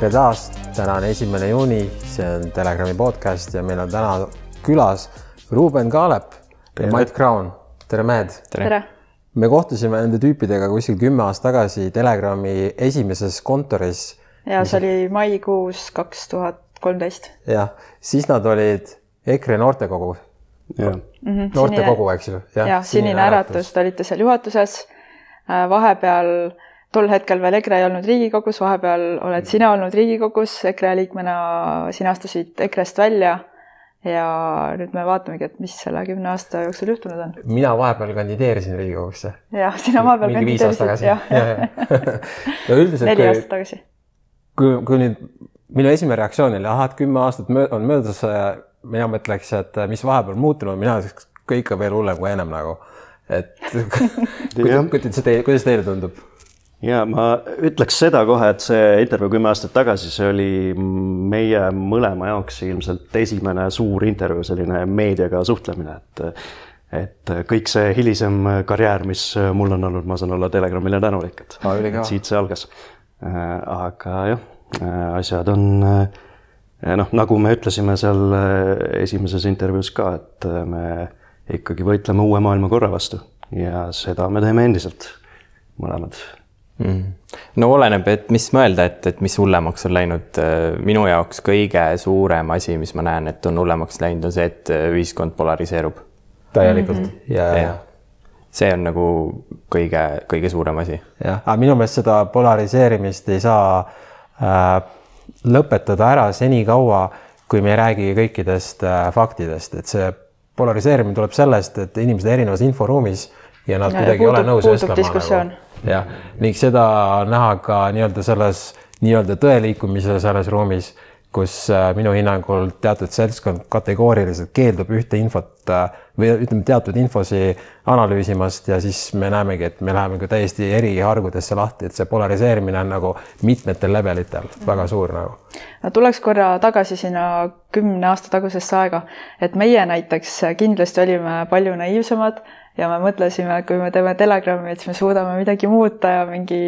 tere taas, täna on esimene juuni, see on Telegrami podcast ja meil on täna külas Ruuben Kaalep ja Mait Crown. tere, mehed. tere. me kohtusime nende tüüpidega kuskil kümme aastat tagasi Telegrami esimeses kontoris. ja see oli maikuus kaks tuhat kolmteist. jah, siis nad olid EKRE noortekogu. mm -hmm, noortekogu, eks ju. jah ja,, Sinine Äratus, te olite seal juhatuses. vahepeal tol hetkel veel EKRE ei olnud Riigikogus, vahepeal oled sina olnud Riigikogus, EKRE liikmena sina astusid EKRE-st välja ja nüüd me vaatamegi, et mis selle kümne aasta jooksul juhtunud on. mina vahepeal kandideerisin Riigikogusse. jah, sina vahepeal kandideerisid, jah, jah. no üldiselt. neli aastat tagasi. kui, kui nüüd minu esimene reaktsioon oli, ahah, et kümme aastat on möödas, mina mõtleks, et mis vahepeal muutunud, mina ütleks kõik on veel hullem kui ennem nagu. et kuidas see, kuidas teile tundub? Ja ma ütleks seda kohe, et see intervjuu kümme aastat tagasi, see oli meie mõlema jaoks ilmselt esimene suur intervjuu, selline meediaga suhtlemine, et et kõik see hilisem karjäär, mis mul on olnud, ma saan olla Telegramile tänulik, et siit see algas. aga jah, asjad on noh, nagu me ütlesime seal esimeses intervjuus ka, et me ikkagi võitleme uue maailmakorra vastu ja seda me teeme endiselt, mõlemad. No oleneb, et mis mõelda, et, et mis hullemaks on läinud. minu jaoks kõige suurem asi, mis ma näen, et on hullemaks läinud, on see, et ühiskond polariseerub. täielikult mm -hmm. ja, ja, see on nagu kõige, kõige suurem asi. jah, aga minu meelest seda polariseerimist ei saa äh, lõpetada ära senikaua, kui me ei räägi kõikidest äh, faktidest, et see polariseerimine tuleb sellest, et inimesed erinevas inforuumis ja nad ja, kuidagi ei ole nõus vestlema nagu jah, ning seda näha ka nii-öelda selles nii-öelda tõe liikumise selles ruumis, kus äh, minu hinnangul teatud seltskond kategooriliselt keeldub ühte infot äh, või ütleme, teatud infosi analüüsimast ja siis me näemegi, et me läheme ka täiesti eri hargudesse lahti, et see polariseerimine on nagu mitmetel levelitel väga suur nagu. no tuleks korra tagasi sinna kümne aasta tagusesse aega, et meie näiteks kindlasti olime palju naiivsemad ja me mõtlesime, et kui me teeme Telegrami, et siis me suudame midagi muuta ja mingi,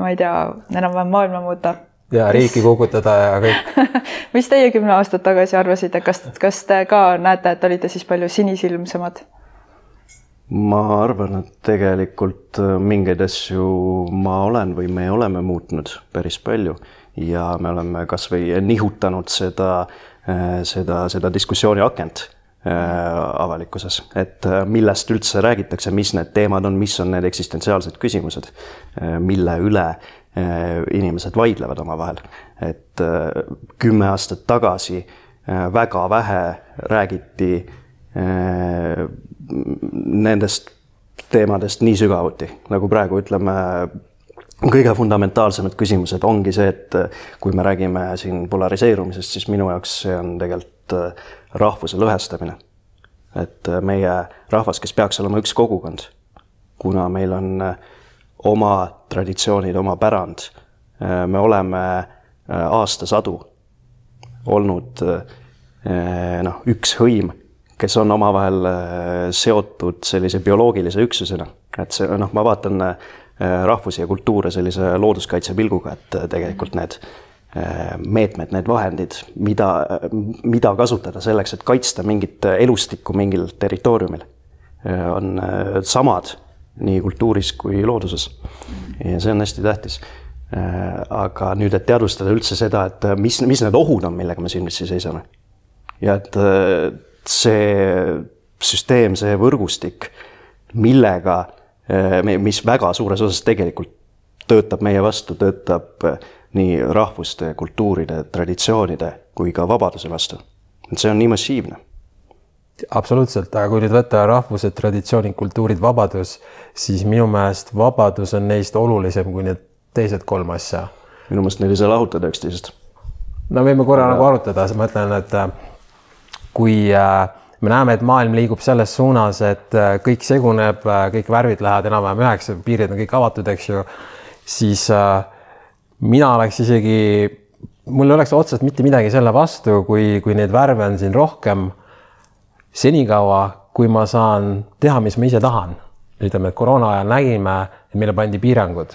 ma ei tea, enam-vähem maailma muuta. Ja riiki kukutada ja kõik. Mis teie kümme aastat tagasi arvasite, kas, kas te ka näete, et olite siis palju sinisilmsemad? ma arvan, et tegelikult äh, mingeid asju ma olen või me oleme muutnud päris palju. Ja me oleme kasvõi nihutanud seda, äh, seda, seda diskussiooni akent Äh, avalikkuses, et äh, millest üldse räägitakse, mis need teemad on, mis on need eksistentsiaalsed küsimused, äh, mille üle inimesed vaidlevad omavahel. et kümme aastat tagasi väga vähe räägiti nendest teemadest nii sügavuti, nagu praegu ütleme, kõige fundamentaalsemad küsimused ongi see, et kui me räägime siin polariseerumisest, siis minu jaoks see on tegelikult rahvuse lõhestamine. et äh, meie rahvas, kes peaks olema üks kogukond, kuna meil on äh, oma traditsioonid, oma pärand, äh, me oleme aastasadu olnud noh, üks hõim, kes on omavahel seotud sellise bioloogilise üksusena, et see noh, ma vaatan rahvusi ja kultuure sellise looduskaitse pilguga, et tegelikult need Äh, meetmed, need vahendid, mida, mida kasutada selleks, et kaitsta mingit elustikku mingil territooriumil, äh, on äh, samad nii kultuuris kui looduses. ja see on hästi tähtis. aga nüüd, et teadvustada üldse seda, et mis, mis need ohud on, millega me silmitsi seisame. ja et see süsteem, see võrgustik, millega, mis väga suures osas tegelikult töötab meie vastu, töötab nii rahvuste, kultuuride, traditsioonide kui ka vabaduse vastu. et see on nii massiivne. Absoluutselt, aga kui nüüd võtta rahvused, traditsioonid, kultuurid, vabadus, siis minu meelest vabadus on neist olulisem kui need teised kolm asja. minu meelest neid ei saa lahutada üksteisest. no võime korra aga... nagu arutada, ma ütlen, et äh, kui äh, me näeme, et maailm liigub selles suunas, et äh, kõik seguneb, kõik värvid lähevad enam-vähem üheks, piirid on kõik avatud, eks ju, siis mina oleks isegi, mul ei oleks otseselt mitte midagi selle vastu, kui, kui neid värve on siin rohkem. Senikaua, kui ma saan teha, mis ma ise tahan. ütleme, et koroona ajal nägime, meile pandi piirangud,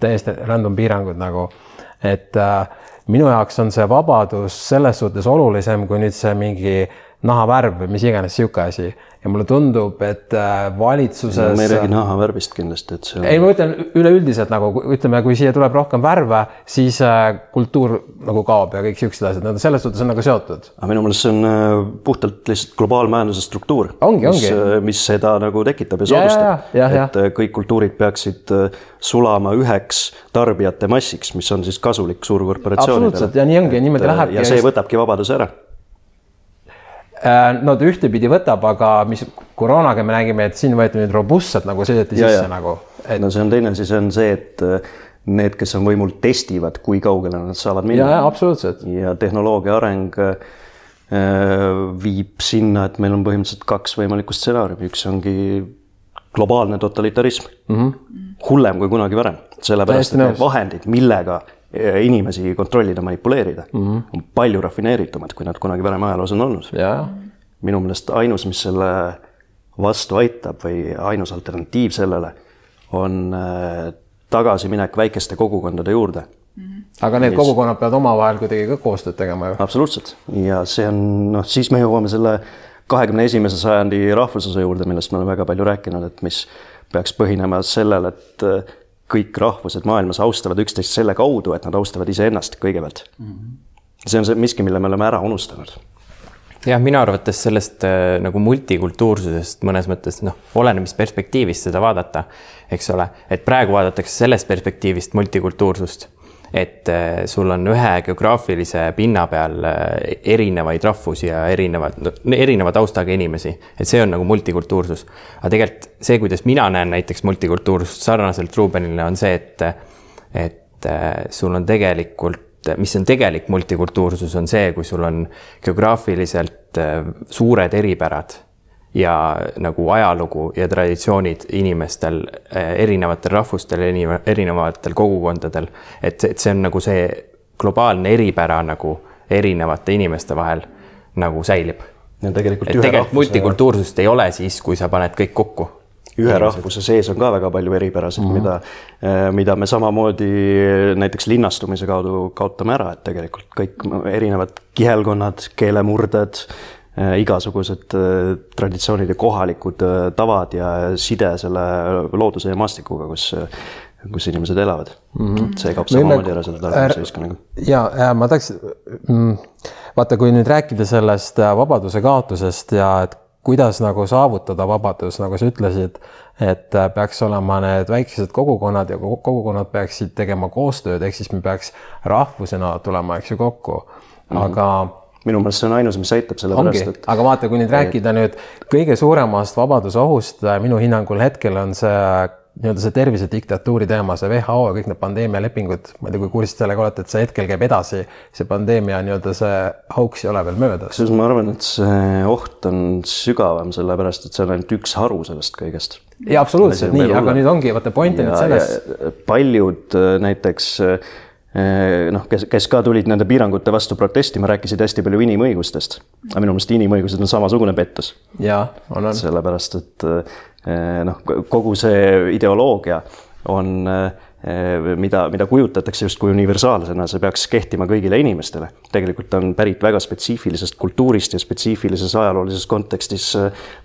täiesti random piirangud nagu. Et äh, minu jaoks on see vabadus selles suhtes olulisem kui nüüd see mingi nahavärv või mis iganes niisugune asi ja mulle tundub, et äh, valitsuses me ei räägi nahavärvist kindlasti, et see on.... ei, ma ütlen üleüldiselt nagu ütleme, kui siia tuleb rohkem värve, siis äh, kultuur nagu kaob ja kõik siuksed asjad, nad selles suhtes on nagu seotud. aga minu meelest see on äh, puhtalt lihtsalt globaalmajanduse struktuur. mis, mis seda nagu tekitab ja soodustab. et kõik kultuurid peaksid sulama üheks tarbijate massiks, mis on siis kasulik suurkorporatsioonidele. absoluutselt ja nii ongi, niimoodi lähebki. ja see võtabki vabaduse ära no ta ühtepidi võtab, aga mis koroonaga me nägime, et siin võeti nüüd robustselt nagu sõideti sisse ja. nagu et.... no see on teine asi, see on see, et äh, need, kes on võimul, testivad, kui kaugele nad saavad minna. ja, absoluutselt. ja tehnoloogia areng äh, viib sinna, et meil on põhimõtteliselt kaks võimalikku stsenaariumi, üks ongi globaalne totalitarism mm, -hmm. hullem kui kunagi varem, sellepärast et need vahendid, millega inimesi kontrollida, manipuleerida mm, -hmm. on palju rafineeritumad, kui nad kunagi varem ajaloos on olnud. minu meelest ainus, mis selle vastu aitab või ainus alternatiiv sellele on äh, tagasiminek väikeste kogukondade juurde mm. -hmm. aga need kogukonnad peavad omavahel kuidagi ka koostööd tegema ju. absoluutselt ja see on noh, siis me jõuame selle kahekümne esimese sajandi rahvusluse juurde, millest me oleme väga palju rääkinud, et mis peaks põhinema sellel, et kõik rahvused maailmas austavad üksteist selle kaudu, et nad austavad iseennast kõigepealt mm. -hmm. see on see miski, mille me oleme ära unustanud. jah, minu arvates sellest äh, nagu multikultuursusest mõnes mõttes noh, oleneb, mis perspektiivist seda vaadata, eks ole, et praegu vaadatakse sellest perspektiivist multikultuursust et äh, sul on ühe geograafilise pinna peal äh, erinevaid rahvusi ja erinevad, erineva taustaga inimesi, et see on nagu multikultuursus. aga tegelikult see, kuidas mina näen näiteks multikultuursust sarnaselt Rubenile, on see, et, et äh, sul on tegelikult mis on tegelik multikultuursus, on see, kui sul on geograafiliselt suured eripärad ja nagu ajalugu ja traditsioonid inimestel, eh, erinevatel rahvustel, erinevatel kogukondadel. et, et see on nagu see globaalne eripära nagu erinevate inimeste vahel nagu säilib. ja tegelikult. et tegelikult rahvuse... multikultuursust ei ole siis, kui sa paned kõik kokku ühe inimesed. rahvuse sees on ka väga palju eripärasid mm, -hmm. mida, eh, mida me samamoodi näiteks linnastumise kaudu kaotame ära, et tegelikult kõik erinevad kihelkonnad, keelemurded, igasugused äh, traditsioonid ja kohalikud äh, tavad ja side selle looduse ja maastikuga, kus kus inimesed elavad mm. -hmm. see kaob samamoodi ära selle tarbimise ühiskonnaga. ja, ja ma tahaks mm,, vaata, kui nüüd rääkida sellest vabaduse kaotusest ja et kuidas nagu saavutada vabadus, nagu sa ütlesid, et peaks olema need väikesed kogukonnad ja kogukonnad peaksid tegema koostööd, ehk siis me peaks rahvusena tulema, eks ju, kokku, aga mm -hmm minu meelest see on ainus, mis aitab, sellepärast et. aga vaata, kui nüüd rääkida nüüd kõige suuremast vabaduse ohust, äh, minu hinnangul hetkel on see äh, nii-öelda see tervisediktatuuri teema, see WHO ja kõik need pandeemialepingud, ma ei tea, kui kursis sellega olete, et see hetkel käib edasi, see pandeemia nii-öelda see hauks ei ole veel möödas. kusjuures ma arvan, et see oht on sügavam, sellepärast et see on ainult üks haru sellest kõigest. ja absoluutselt nii, aga nüüd ongi, vaata point on nüüd selles. paljud äh, näiteks Eh, noh, kes, kes ka tulid nende piirangute vastu protestima, rääkisid hästi palju inimõigustest. aga minu meelest inimõigused on samasugune pettus. jaa, on, on. sellepärast, et eh, noh, kogu see ideoloogia on, eh, mida, mida kujutatakse justkui universaalsena, see peaks kehtima kõigile inimestele. tegelikult on pärit väga spetsiifilisest kultuurist ja spetsiifilises ajaloolises kontekstis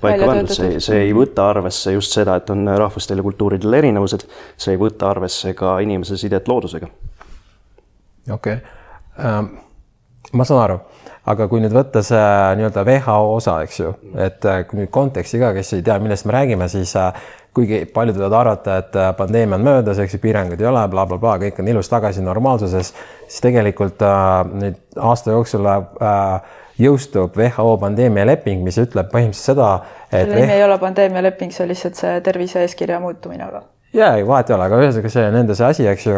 paika pandud, see, see ei võta arvesse just seda, et on rahvustel ja kultuuridel erinevused, see ei võta arvesse ka inimese sidet loodusega okei okay. ähm,, ma saan aru, aga kui nüüd võtta see nii-öelda WHO osa, eks ju, et äh, kui nüüd konteksti ka, kes ei tea, millest me räägime, siis äh, kuigi paljud võivad arvata, et äh, pandeemia on möödas, eks ju, piiranguid ei ole bla,, blablabla, kõik on ilus tagasi normaalsuses, siis tegelikult äh, nüüd aasta jooksul äh, jõustub WHO pandeemialeping, mis ütleb põhimõtteliselt seda, et selle nimi ei ole pandeemialeping, see on lihtsalt see tervise-eeskirja muutumine, aga. ja vahet ei ole, aga ühesõnaga see nende see asi, eks ju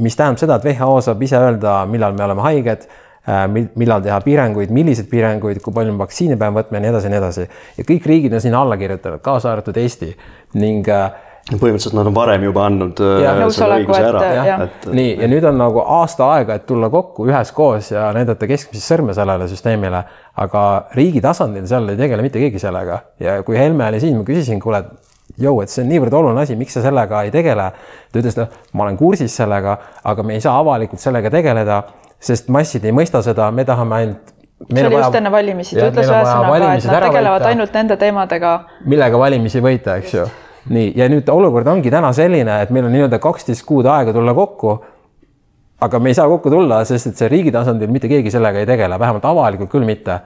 mis tähendab seda, et WHO saab ise öelda, millal me oleme haiged, äh, millal teha piiranguid, milliseid piiranguid, kui palju me vaktsiine peame võtma ja nii edasi ja nii edasi. ja kõik riigid on sinna alla kirjutanud, kaasa arvatud Eesti. Ning äh, põhimõtteliselt nad on varem juba andnud äh, ja, selle õiguse ära. Et... nii, ja nüüd on nagu aasta aega, et tulla kokku üheskoos ja näidata keskmist sõrme sellele süsteemile, aga riigi tasandil seal ei tegele mitte keegi sellega. Ja kui Helme oli siin, ma küsisin, kuule, jõu, et see on niivõrd oluline asi, miks sa sellega ei tegele. ta ütles, noh, ma olen kursis sellega, aga me ei saa avalikult sellega tegeleda, sest massid ei mõista seda, me tahame ainult see oli just enne valimisi, ta ütles ühesõnaga, et nad tegelevad võita, ainult nende teemadega. millega valimisi võita, eks ju. nii, ja nüüd olukord ongi täna selline, et meil on nii-öelda kaksteist kuud aega tulla kokku. aga me ei saa kokku tulla, sest et see riigi tasandil mitte keegi sellega ei tegele, vähemalt avalikult küll mitte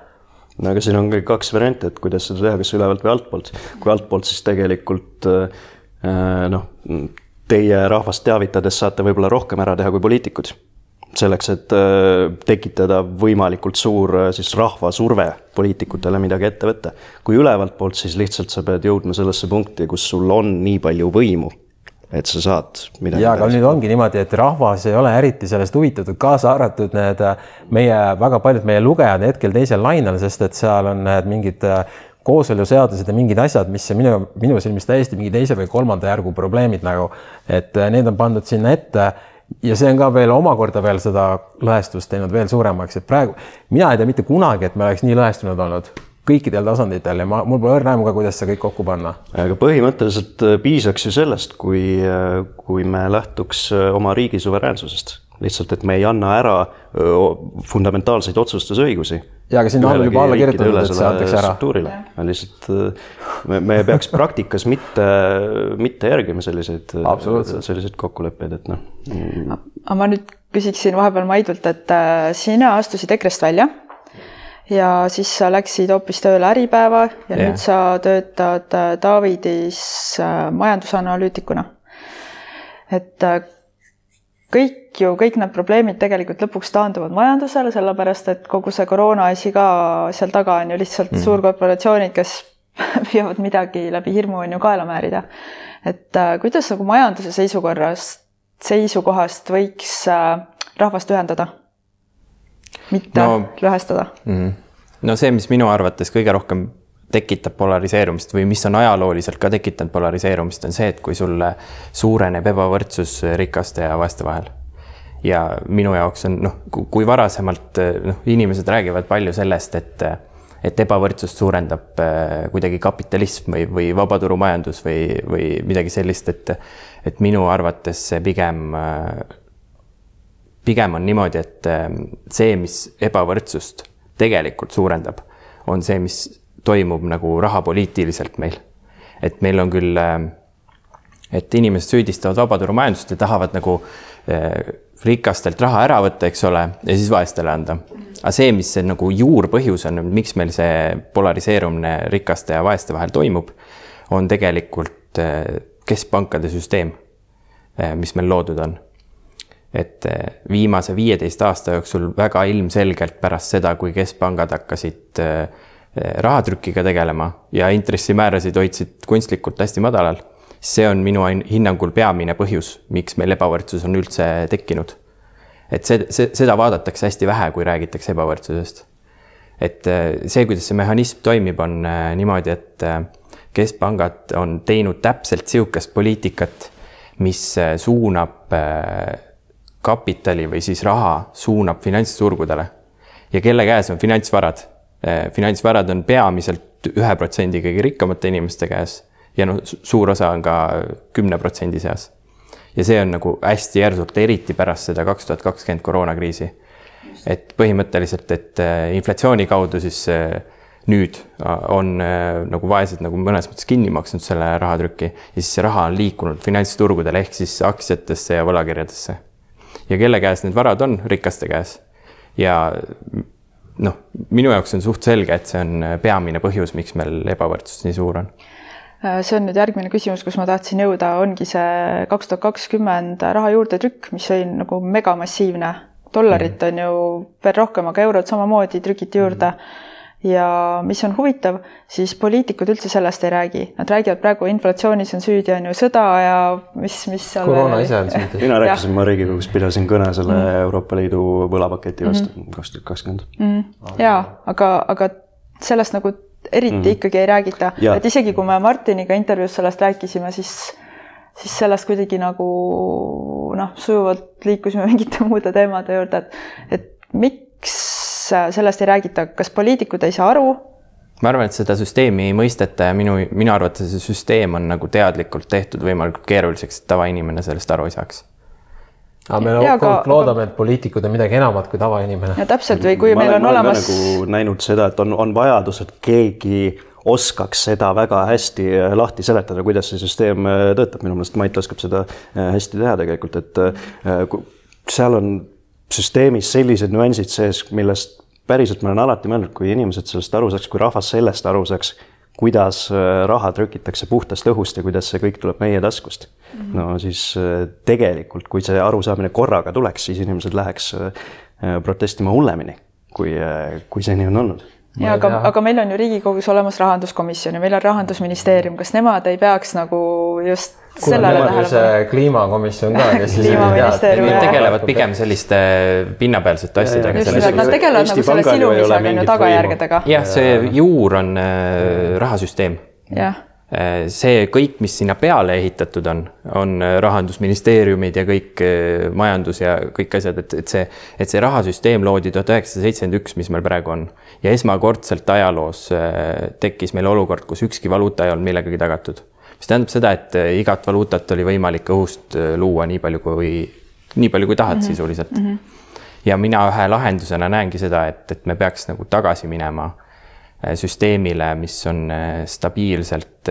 no aga siin on kõik kaks varianti, et kuidas seda teha, kas ülevalt või altpoolt. kui altpoolt, siis tegelikult äh, noh, teie rahvast teavitades saate võib-olla rohkem ära teha kui poliitikud selleks, et äh, tekitada võimalikult suur äh, siis rahvasurve poliitikutele midagi ette võtta. kui ülevalt poolt, siis lihtsalt sa pead jõudma sellesse punkti, kus sul on nii palju võimu, et sa saad midagi. ja, aga nüüd ongi niimoodi, et rahvas ei ole eriti sellest huvitatud, kaasa arvatud need äh, meie väga paljud meie lugejad hetkel teisel lainel, sest et seal on need mingid kooseluseadused ja mingid asjad, mis minu, minu silmis täiesti mingi teise või kolmanda järgu probleemid nagu, et need on pandud sinna ette ja see on ka veel omakorda veel seda lõhestust teinud veel suuremaks, et praegu mina ei tea mitte kunagi, et me oleks nii lõhestunud olnud kõikidel tasanditel ja ma, mul pole õrna aimu ka, kuidas see kõik kokku panna. aga põhimõtteliselt äh, piisaks ju sellest, kui, äh, kui me lähtuks äh, oma riigi suveräänsusest lihtsalt, et me ei anna ära fundamentaalseid otsustusõigusi. ja, aga sinna on juba alla kirjutatud, et see antakse ära. lihtsalt me, me peaks praktikas mitte, mitte järgima selliseid, selliseid kokkuleppeid, et noh. aga ma nüüd küsiksin vahepeal Maidult, et sina astusid EKRE-st välja ja siis sa läksid hoopis tööle Äripäeva ja yeah. nüüd sa töötad äh, Davidis äh, majandusanalüütikuna. et kõik ju, kõik need probleemid tegelikult lõpuks taanduvad majandusele, sellepärast et kogu see koroona asi ka seal taga on ju lihtsalt mm. suurkorporatsioonid, kes püüavad midagi läbi hirmu on ju kaela määrida. et äh, kuidas nagu majanduse seisukorrast, seisukohast võiks äh, rahvast ühendada, mitte no, lõhestada mm.? no see, mis minu arvates kõige rohkem tekitab polariseerumist või mis on ajalooliselt ka tekitanud polariseerumist, on see, et kui sul suureneb ebavõrdsus rikaste ja vaeste vahel. ja minu jaoks on noh, kui varasemalt noh, inimesed räägivad palju sellest, et et ebavõrdsust suurendab äh, kuidagi kapitalism või, või vabaturumajandus või, või midagi sellist, et et minu arvates see pigem pigem on niimoodi, et äh, see, mis ebavõrdsust tegelikult suurendab, on see, mis toimub nagu rahapoliitiliselt meil. et meil on küll, äh, et inimesed süüdistavad vabaturumajandust ja tahavad nagu äh, rikastelt raha ära võtta, eks ole, ja siis vaestele anda. aga see, mis see nagu juurpõhjus on, miks meil see polariseerumine rikaste ja vaeste vahel toimub, on tegelikult äh, keskpankade süsteem, mis meil loodud on et viimase viieteist aasta jooksul väga ilmselgelt pärast seda, kui keskpangad hakkasid äh, Eh, rahatrükiga tegelema ja intressimäärasid hoidsid kunstlikult hästi madalal, see on minu hinnangul peamine põhjus, miks meil ebavõrdsus on üldse tekkinud. et see, see, seda vaadatakse hästi vähe, kui räägitakse ebavõrdsusest. et eh, see, kuidas see mehhanism toimib, on eh, niimoodi, et keskpangad on teinud täpselt sihukest poliitikat, mis suunab kapitali või siis raha, suunab finantsturgudele. ja kelle käes on finantsvarad Eh, finantsvarad on peamiselt ühe protsendi kõige rikkamate inimeste käes ja noh, suur osa on ka kümne protsendi seas. ja see on nagu hästi järsult, eriti pärast seda kaks tuhat kakskümmend koroonakriisi. et põhimõtteliselt, et eh, inflatsiooni kaudu siis eh, nüüd on nagu vaesed nagu mõnes mõttes kinni maksnud selle rahatrüki ja siis see raha on liikunud finantsturgudele ehk siis aktsiatesse ja võlakirjadesse. Ja kelle käes need varad on, rikaste käes. ja noh, minu jaoks on suht selge, et see on äh, peamine põhjus, miks meil ebavõrdsus nii suur on äh, see on nüüd järgmine küsimus, kus ma tahtsin jõuda, ongi see kaks tuhat kakskümmend raha juurdetrükk, mis oli nagu megamassiivne. dollarit mm. on ju veel rohkem, aga eurot samamoodi trükiti juurde mm ja mis on huvitav, siis poliitikud üldse sellest ei räägi, nad räägivad praegu inflatsioonis on süüdi, on ju sõda ja mis, mis seal. koroona ise on süüdi. mina rääkisin, ma Riigikogus pidasin kõne selle mm. Euroopa Liidu võlapaketi vastu mhm. kaks tuhat kakskümmend. Mhm. ja aga, aga sellest nagu eriti mm. ikkagi ei räägita, et isegi kui me Martiniga intervjuus sellest rääkisime, siis siis sellest kuidagi nagu noh, sujuvalt liikusime mingite muude teemade juurde, et, et miks sellest ei räägita, kas poliitikud ei saa aru? Ma arvan, et seda süsteemi ei mõisteta ja minu, minu arvates see süsteem on nagu teadlikult tehtud võimalikult keeruliseks, et tavainimene sellest aru ei saaks. Aga me Jaa, aga- loodame, et poliitikud on midagi enamat kui tavainimene. ja täpselt või kui ma meil olen, on olemas nagu näinud seda, et on, on vajadus, et keegi oskaks seda väga hästi äh, lahti seletada, kuidas see süsteem äh, töötab, minu meelest Mait oskab seda äh, hästi teha tegelikult, et äh, seal on süsteemis sellised nüansid sees, millest päriselt ma olen alati mõelnud, kui inimesed sellest aru saaks, kui rahvas sellest aru saaks, kuidas äh, raha trükitakse puhtast õhust ja kuidas see kõik tuleb meie taskust. no siis äh, tegelikult, kui see arusaamine korraga tuleks, siis inimesed läheks äh, protestima hullemini, kui, kui seni on olnud ja aga aga meil on ju Riigikogus olemas rahanduskomisjon ja meil on rahandusministeerium, kas nemad ei peaks nagu just sellele nemad ju tähelepanu see kliimakomisjon ka, kes ei Kliimaministeerium. Need tegelevad pigem selliste pinnapealsete asjadega. just nimelt, nad tegelevad Eesti nagu selle silumisega, on ju tagajärgedega. jah, see juur on äh, rahasüsteem. Jah, see kõik, mis sinna peale ehitatud on, on äh, rahandusministeeriumid ja kõik äh, majandus ja kõik asjad, et, et see, et see rahasüsteem loodi tuhat üheksasada seitsekümmend üks, mis meil praegu on. ja esmakordselt ajaloos äh, tekkis meil olukord, kus ükski valuuta ei olnud millegagi tagatud. mis tähendab seda, et äh, igat valuutat oli võimalik õhust äh, luua nii palju kui, nii palju kui tahad mm -hmm. sisuliselt mm. -hmm. ja mina ühe lahendusena näengi seda, et, et me peaks nagu tagasi minema äh, süsteemile, mis on äh, stabiilselt,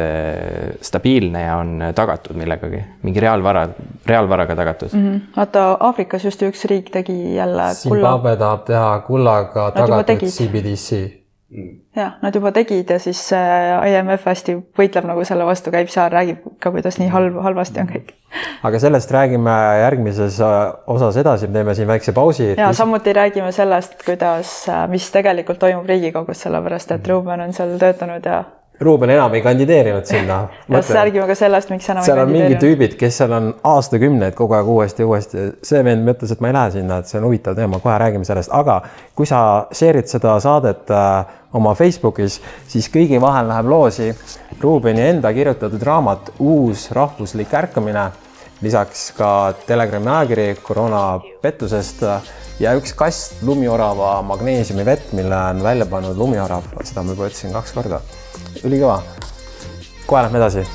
stabiilne ja on äh, tagatud millegagi, mingi reaalvara, reaalvaraga tagatud mm. -hmm. vaata Aafrikas just üks riik tegi jälle kulla, Zimbabwe tahab teha kullaga tagatud. CBDC. Jah, nad juba tegid ja siis äh, IMF hästi võitleb nagu selle vastu, käib seal, räägib ka, kuidas nii halb, halvasti on kõik. aga sellest räägime järgmises äh, osas edasi, me teeme siin väikse pausi. ja samuti räägime sellest, kuidas, mis tegelikult toimub Riigikogus, sellepärast et Ruuben on seal töötanud ja Ruuben enam ei kandideerinud sinna. siis räägime ka sellest, miks enam seal ei on mingid kandideerinud. tüübid, kes seal on aastakümneid kogu aeg uuesti uuesti. see vend mõtles, et ma ei lähe sinna, et see on huvitav teema, kohe räägime sellest, aga kui sa share'id seda saadet äh, oma Facebookis, siis kõigi vahel läheb loosi Ruubeni enda kirjutatud raamat Uus rahvuslik ärkamine. lisaks ka Telegrami ajakiri koroonapettusest ja üks kast lumiorava magneesiumivett, mille on välja pannud lumiorav, seda ma juba ütlesin kaks korda. Ülikõva. kohe lähme edasi